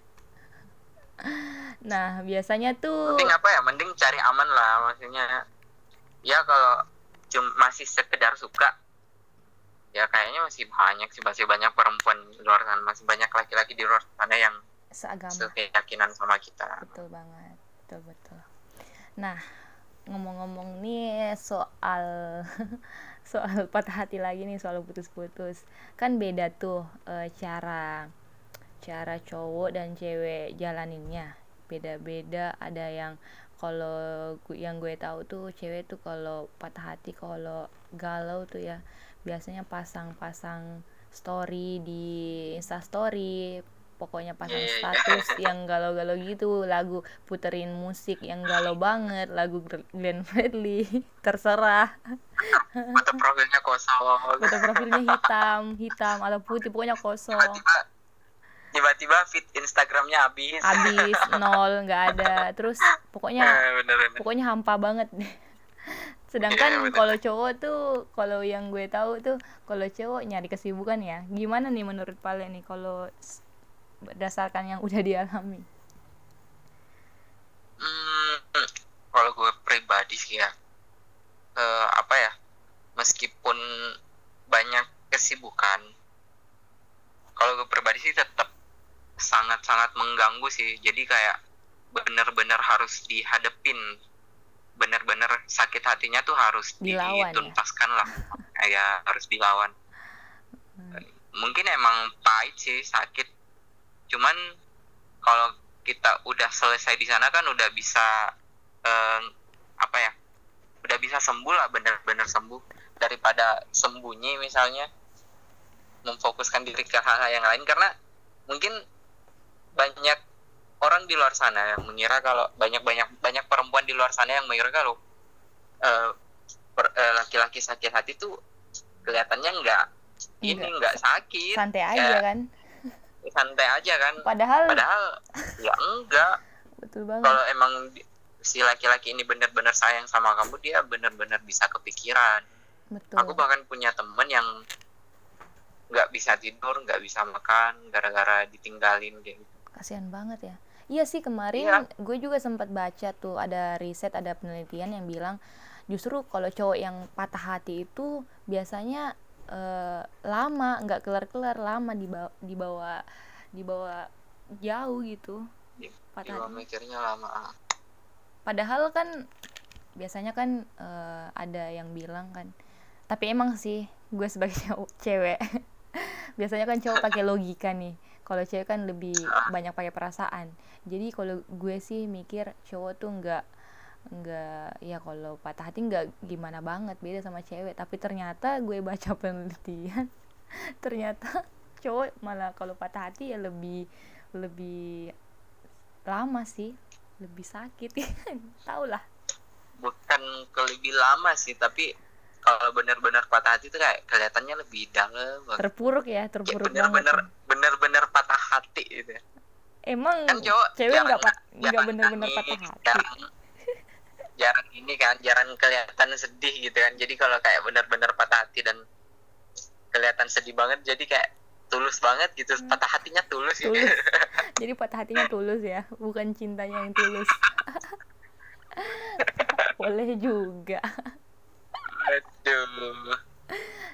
Nah biasanya tuh mending apa ya? Mending cari aman lah maksudnya. Ya kalau cuma masih sekedar suka ya kayaknya masih banyak sih masih banyak perempuan di luar sana masih banyak laki-laki di luar sana yang seagama. sekeyakinan sama kita. Betul banget betul betul. Nah ngomong-ngomong nih soal [LAUGHS] soal [LAUGHS] patah hati lagi nih soal putus-putus. Kan beda tuh eh, cara cara cowok dan cewek jalaninnya. Beda-beda ada yang kalau yang gue tahu tuh cewek tuh kalau patah hati kalau galau tuh ya biasanya pasang-pasang story di Insta story pokoknya pasang Iya, iya. status [LAUGHS] yang galau-galau gitu lagu puterin musik yang galau banget lagu Glenn Fredly [LAUGHS] terserah. Foto profilnya kosong. Foto profilnya hitam hitam atau putih pokoknya kosong. Tiba-tiba feed Instagramnya habis. Habis [LAUGHS] nol nggak ada. Terus pokoknya Eh, bener-bener pokoknya hampa banget. Iya, sedangkan bener. kalau cowok tuh kalau yang gue tahu tuh kalau cowok nyari kesibukan ya. Gimana nih menurut Pale nih kalau berdasarkan yang udah dialami Hmm, kalau gue pribadi sih ya, eh, apa ya, meskipun banyak kesibukan, kalau gue pribadi sih tetap sangat-sangat mengganggu sih. Jadi kayak bener-bener harus dihadepin, bener-bener sakit hatinya tuh harus Dilawan ya? dituntaskan lah, ya harus dilawan. Hmm. Mungkin emang pahit sih sakit, cuman kalau kita udah selesai di sana kan udah bisa eh, apa ya udah bisa sembuh lah bener-bener sembuh. Daripada sembunyi misalnya memfokuskan diri ke hal-hal yang lain. Karena mungkin banyak orang di luar sana yang mengira kalau banyak banyak banyak perempuan di luar sana yang mengira kalau eh, eh, laki-laki sakit hati tuh kelihatannya enggak ini Enggak. sakit. santai Ya, aja kan santai aja kan. Padahal padahal ya enggak. Betul banget. Kalau emang si laki-laki ini benar-benar sayang sama kamu dia benar-benar bisa kepikiran. Betul. Aku bahkan punya temen yang nggak bisa tidur nggak bisa makan gara-gara ditinggalin gitu kasihan banget ya. Iya sih kemarin Iya. gue juga sempat baca tuh ada riset ada penelitian yang bilang justru kalau cowok yang patah hati itu biasanya eh, lama nggak kelar-kelar lama dibawa dibawa dibawa jauh gitu. Patah Jiwa hati mikirnya lama ah. padahal kan biasanya kan eh, ada yang bilang kan tapi emang sih gue sebagai [LAUGHS] cewek biasanya kan cowok pakai logika nih kalau cewek kan lebih banyak pakai perasaan. Jadi kalau gue sih mikir cowok tuh nggak nggak ya kalau patah hati nggak gimana banget beda sama cewek. Tapi ternyata gue baca [LAUGHS] penelitian ternyata cowok malah kalau patah hati ya lebih lebih lama sih lebih sakit. [LAUGHS] Tau lah. Bukan ke lebih lama sih tapi kalau benar-benar patah hati tuh kayak kelihatannya lebih dalam. Terpuruk ya terpuruk benar-benar banget. benar-benar patah hati gitu emang kan cowok cewek nggak nggak bener-bener patah hati. jarang, jarang ini kan jarang kelihatan sedih gitu kan. Jadi kalau kayak benar-benar patah hati dan kelihatan sedih banget jadi kayak tulus banget gitu. Patah hatinya tulus, gitu. Hmm. tulus. [LAUGHS] Jadi patah hatinya tulus ya bukan cintanya yang tulus. [LAUGHS] Boleh juga. Aduh.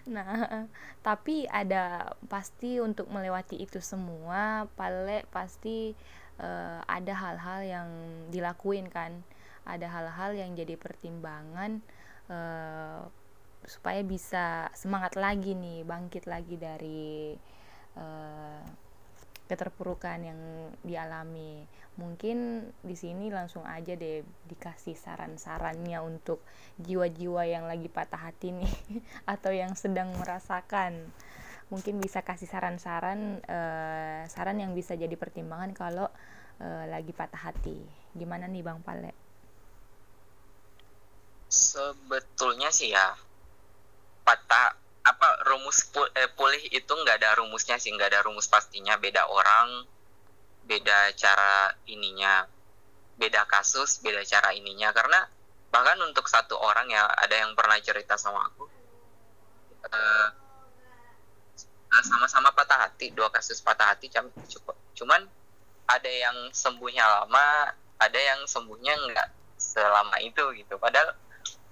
Nah, tapi ada pasti untuk melewati itu semua, Pale pasti eh, ada hal-hal yang dilakuin kan, ada hal-hal yang jadi pertimbangan eh, supaya bisa semangat lagi nih, bangkit lagi dari eh, keterpurukan yang dialami. Mungkin di sini langsung aja deh dikasih saran-sarannya untuk jiwa-jiwa yang lagi patah hati nih [LAUGHS] atau yang sedang merasakan. Mungkin bisa kasih saran-saran eh, saran yang bisa jadi pertimbangan kalau eh, lagi patah hati. Gimana nih Bang Pale? Sebetulnya sih ya patah apa rumus eh, pulih itu nggak ada rumusnya sih nggak ada rumus pastinya. Beda orang beda cara ininya beda kasus beda cara ininya. Karena bahkan untuk satu orang ya ada yang pernah cerita sama aku eh, sama-sama patah hati dua kasus patah hati cukup cuman ada yang sembuhnya lama ada yang sembuhnya nggak selama itu gitu. Padahal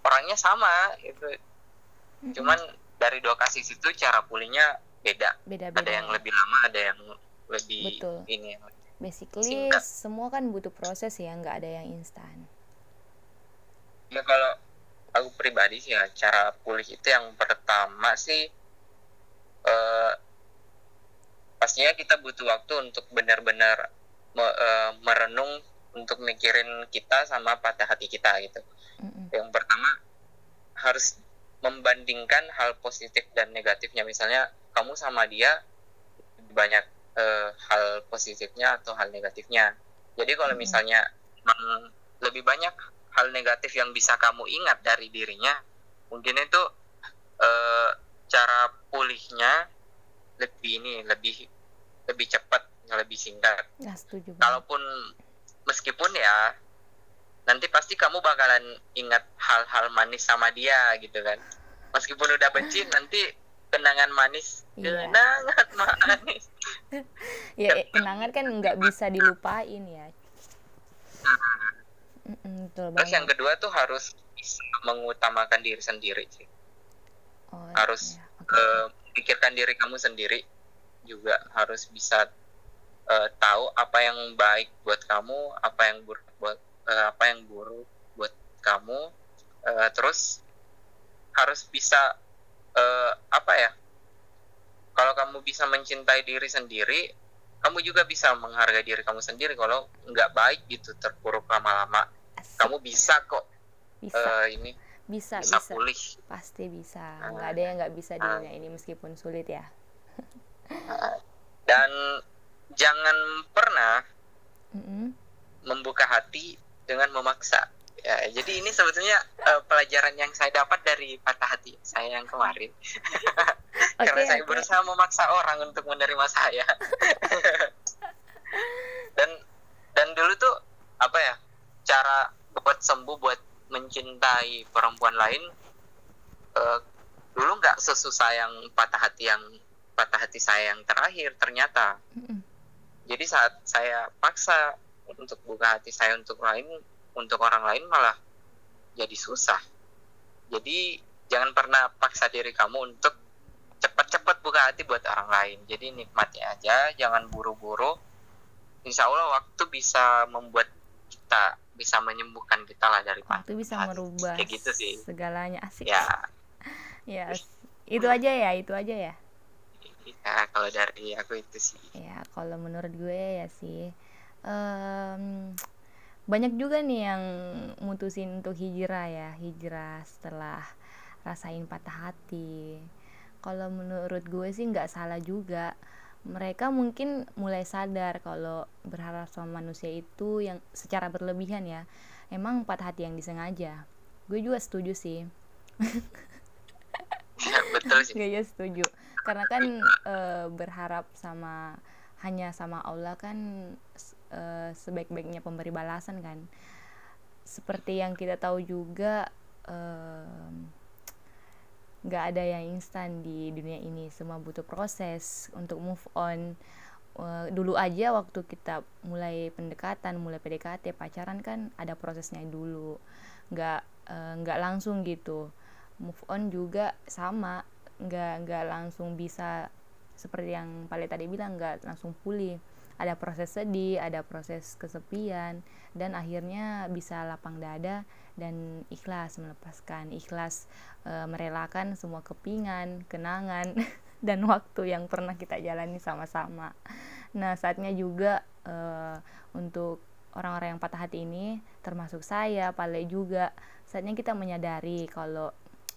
orangnya sama gitu cuman dari dua kasus itu cara pulihnya beda Beda-beda. ada yang lebih lama ada yang lebih Betul. ini Basically singkat. semua kan butuh proses ya, nggak ada yang instan. ya kalau aku pribadi sih ya cara pulih itu yang pertama sih eh pastinya kita butuh waktu untuk benar-benar me- eh, merenung untuk mikirin kita sama patah hati kita gitu Mm-mm. yang pertama harus membandingkan hal positif dan negatifnya misalnya kamu sama dia banyak eh, hal positifnya atau hal negatifnya jadi kalau Mhm. misalnya emang lebih banyak hal negatif yang bisa kamu ingat dari dirinya mungkin itu eh, cara pulihnya lebih ini lebih lebih cepat lebih singkat Nah, setuju banget. kalaupun meskipun ya nanti pasti kamu bakalan ingat hal-hal manis sama dia gitu kan. Meskipun udah benci [LAUGHS] nanti kenangan manis Iya. kenangan [LAUGHS] manis. Ya eh, kenangan kan nggak bisa dilupain ya. Betul terus yang kedua tuh harus bisa mengutamakan diri sendiri sih. Oh, harus ya, oke. eh, pikirkan diri kamu sendiri juga harus bisa eh, tahu apa yang baik buat kamu apa yang buruk buat eh, apa yang buruk buat kamu Eh, terus harus bisa eh, apa ya kalau kamu bisa mencintai diri sendiri kamu juga bisa menghargai diri kamu sendiri kalau nggak baik gitu terpuruk lama-lama. Kamu bisa kok bisa. eh, ini bisa bisa, bisa. pulih. Pasti bisa. Ah. nggak ada yang nggak bisa di Ah. dunia ini meskipun sulit ya. Dan jangan pernah Mm-mm. membuka hati dengan memaksa ya jadi ini sebetulnya eh, pelajaran yang saya dapat dari patah hati saya yang kemarin [LAUGHS] Oke, karena saya oke. berusaha memaksa orang untuk menerima saya [LAUGHS] dan dan dulu tuh apa ya cara buat sembuh buat mencintai perempuan lain eh, dulu nggak sesusah yang patah hati yang patah hati saya yang terakhir ternyata Mm-mm. Jadi saat saya paksa untuk buka hati saya untuk lain untuk orang lain malah jadi susah. Jadi jangan pernah paksa diri kamu untuk cepat-cepat buka hati buat orang lain. Jadi nikmati aja jangan buru-buru. Insya Allah waktu bisa membuat kita bisa menyembuhkan kita lah dari waktu bisa hati. merubah kayak gitu sih. segalanya asik. Ya. [LAUGHS] Ya itu aja ya itu aja ya ya kalau dari aku itu sih. Ya kalau menurut gue ya sih em, banyak juga nih yang mutusin untuk hijrah ya hijrah setelah rasain patah hati. Kalau menurut gue sih nggak salah juga mereka mungkin mulai sadar kalau berharap sama manusia itu yang secara berlebihan ya emang patah hati yang disengaja. Gue juga setuju sih. Betul sih. Gak ya setuju karena kan eh, berharap sama hanya sama Allah kan eh, sebaik-baiknya pemberi balasan kan. Seperti yang kita tahu juga nggak ada yang instan di dunia ini. Semua butuh proses untuk move on. Eh, dulu aja waktu kita mulai pendekatan mulai PDKT pacaran kan ada prosesnya dulu. Nggak nggak langsung gitu. Move on juga sama nggak nggak langsung bisa seperti yang Pale tadi bilang nggak langsung pulih. Ada proses sedih ada proses kesepian dan akhirnya bisa lapang dada dan ikhlas melepaskan ikhlas eh, merelakan semua kepingan kenangan [LAUGHS] dan waktu yang pernah kita jalani sama-sama. Nah saatnya juga eh, untuk orang-orang yang patah hati ini termasuk saya Pale juga saatnya kita menyadari kalau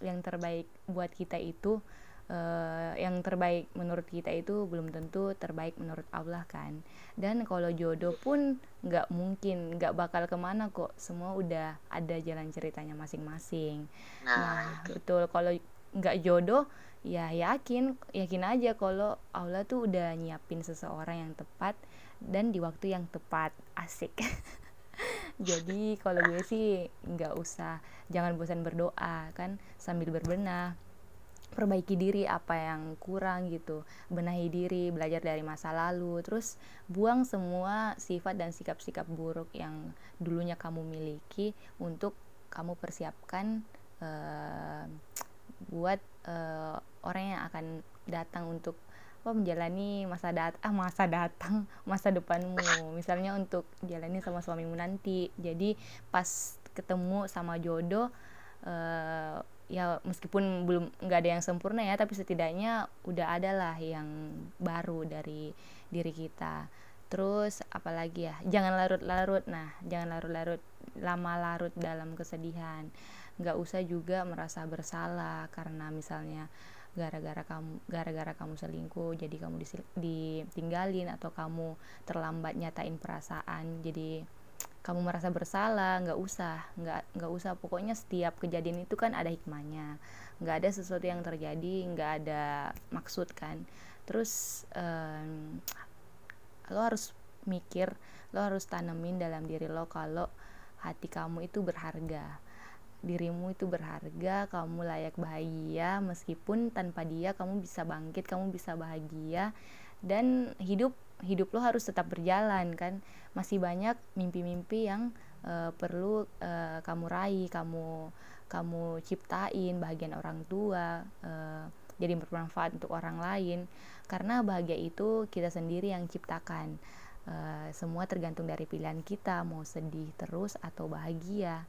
yang terbaik buat kita itu eh, yang terbaik menurut kita itu belum tentu terbaik menurut Allah kan? Dan kalau jodoh pun nggak mungkin nggak bakal ke mana kok. Semua udah ada jalan ceritanya masing-masing. Nah nah betul. Kalau nggak jodoh ya yakin yakin aja kalau Allah tuh udah nyiapin seseorang yang tepat dan di waktu yang tepat. Asik [LAUGHS] jadi kalau gue sih nggak usah jangan bosan berdoa kan sambil berbenah. Perbaiki diri apa yang kurang gitu. Benahi diri belajar dari masa lalu. Terus buang semua sifat dan sikap-sikap buruk yang dulunya kamu miliki untuk kamu persiapkan eh, buat eh, orang yang akan datang untuk apa menjalani masa dat ah masa datang masa depanmu. Misalnya untuk jalani sama suamimu nanti. Jadi pas ketemu sama jodoh eh, ya meskipun belum nggak ada yang sempurna ya tapi setidaknya udah ada lah yang baru dari diri kita. Terus apalagi ya? Jangan larut-larut. Nah jangan larut-larut. Lama larut dalam kesedihan. Nggak usah juga merasa bersalah karena misalnya gara-gara kamu gara-gara kamu selingkuh jadi kamu ditinggalin atau kamu terlambat nyatain perasaan jadi kamu merasa bersalah nggak usah nggak nggak usah. Pokoknya setiap kejadian itu kan ada hikmahnya. Nggak ada sesuatu yang terjadi nggak ada maksud kan. Terus em, lo harus mikir lo harus tanemin dalam diri lo kalau hati kamu itu berharga dirimu itu berharga kamu layak bahagia meskipun tanpa dia kamu bisa bangkit kamu bisa bahagia. Dan hidup hidup lo harus tetap berjalan kan? Masih banyak mimpi-mimpi yang eh, perlu eh, kamu raih kamu kamu ciptain bahagian orang tua eh, jadi bermanfaat untuk orang lain. Karena bahagia itu kita sendiri yang ciptakan. Eh, semua tergantung dari pilihan kita mau sedih terus atau bahagia.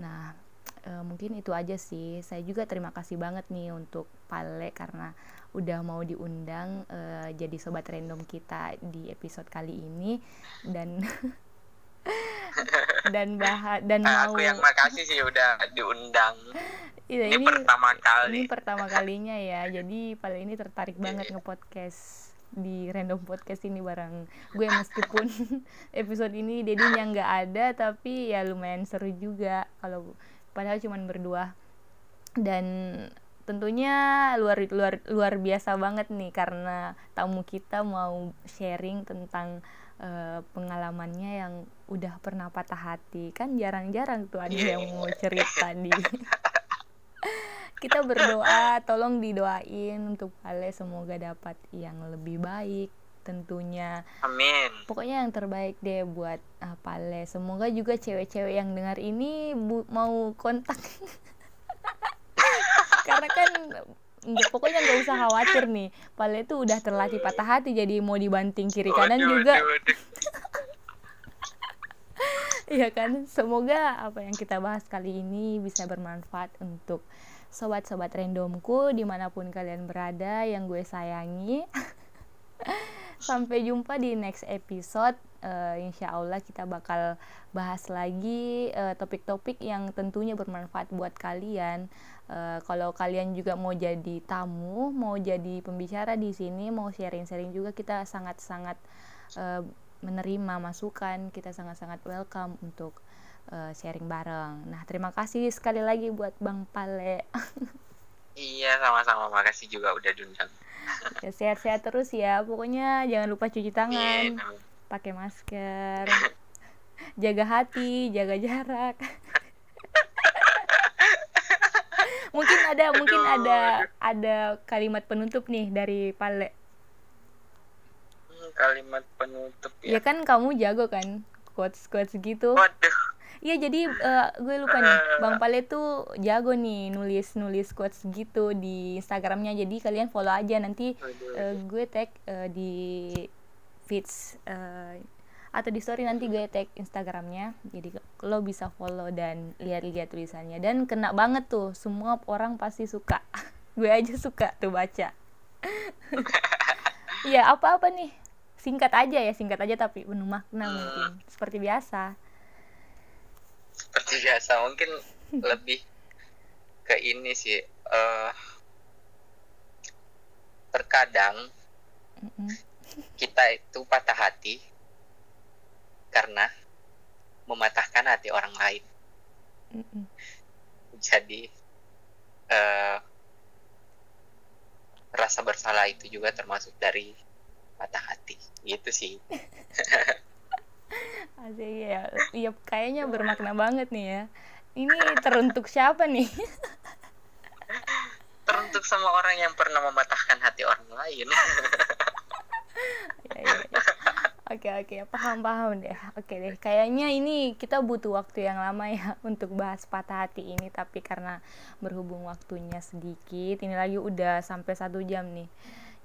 Nah eh, mungkin itu aja sih saya juga terima kasih banget nih untuk Pale karena udah mau diundang eh, jadi sobat random kita di episode kali ini dan [LAUGHS] dan bahas dan Nah, mau aku yang makasih sih udah diundang. [LAUGHS] Iya, Ini, pertama kali. ini pertama kalinya ya jadi paling ini tertarik banget nge-podcast di random podcast ini bareng gue meskipun [LAUGHS] episode ini dedinya nggak ada tapi ya lumayan seru juga kalau padahal cuman berdua. Dan tentunya luar luar luar biasa banget nih karena tamu kita mau sharing tentang eh, pengalamannya yang udah pernah patah hati. Kan jarang-jarang tuh ada yang mau cerita di [LAUGHS] kita berdoa tolong didoain untuk Ale semoga dapat yang lebih baik tentunya Amin. pokoknya yang terbaik deh buat uh, Pale semoga juga cewek-cewek yang dengar ini bu- mau kontak [LAUGHS] karena kan nggak- pokoknya nggak usah khawatir nih Pale itu udah terlatih patah hati jadi mau dibanting kiri kanan Waduh, juga waduh, waduh. [LAUGHS] Iya kan, semoga apa yang kita bahas kali ini bisa bermanfaat untuk sobat-sobat randomku di mana pun kalian berada yang gue sayangi. [LAUGHS] Sampai jumpa di next episode. Eh, insya Allah kita bakal bahas lagi eh, topik-topik yang tentunya bermanfaat buat kalian. Eh, kalau kalian juga mau jadi tamu, mau jadi pembicara di sini, mau sharing-sharing juga kita sangat-sangat eh, menerima masukan kita sangat-sangat welcome untuk uh, sharing bareng. Nah terima kasih sekali lagi buat Bang Pale. [LAUGHS] Iya, sama-sama. Makasih juga udah diundang. Ya, sehat-sehat terus ya. Pokoknya jangan lupa cuci tangan, pakai masker, [LAUGHS] jaga hati, jaga jarak. [LAUGHS] mungkin ada mungkin Aduh, ada ada kalimat penutup nih dari Pale. Hmm, Kalimat penutup Ya ya. kan kamu jago kan quotes quotes gitu. Waduh. Iya jadi eh, gue lupa nih. Bang Pale tuh jago nih nulis nulis quotes gitu di Instagramnya. Jadi kalian follow aja. Nanti eh, gue tag eh, di feeds eh, atau di story nanti gue tag Instagramnya. Jadi lo bisa follow dan lihat-lihat tulisannya. Dan kena banget tuh. Semua orang pasti suka. [LAUGHS] Gue aja suka tuh baca. [LAUGHS] Ya apa-apa nih. Singkat aja ya. Singkat aja tapi penuh makna mungkin. Seperti biasa [LAUGHS] Seperti biasa, mungkin lebih ke ini sih. eh terkadang kita itu patah hati karena mematahkan hati orang lain. Jadi eh rasa bersalah itu juga termasuk dari patah hati. Gitu sih. [LAUGHS] Asik ya, iya kayaknya bermakna banget nih ya. Ini teruntuk siapa nih? [LAUGHS] Teruntuk sama orang yang pernah mematahkan hati orang lain. Ya, ya, ya. Oke oke, paham paham deh. Oke deh, kayaknya ini kita butuh waktu yang lama ya [LAUGHS] untuk bahas patah hati ini. Tapi karena berhubung waktunya sedikit, ini lagi udah sampai satu jam nih.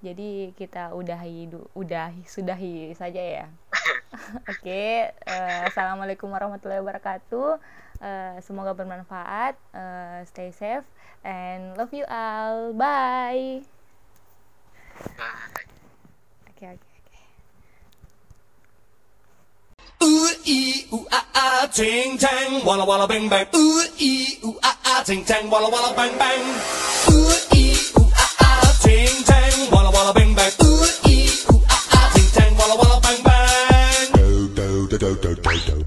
Jadi kita udahi, udahi, sudahi saja ya. [LAUGHS] [LAUGHS] Oke, eh, assalamualaikum warahmatullahi wabarakatuh. Eh, semoga bermanfaat. Eh, stay safe and love you all. Bye. Bye. Oke oke oke. Ooh ee ooh ah ah ting tang walla walla bang bang. Ooh ee ooh ah ah ting tang walla walla bang bang. Ooh ee ooh ah ah ting tang walla walla bang bang. Ooh do do do do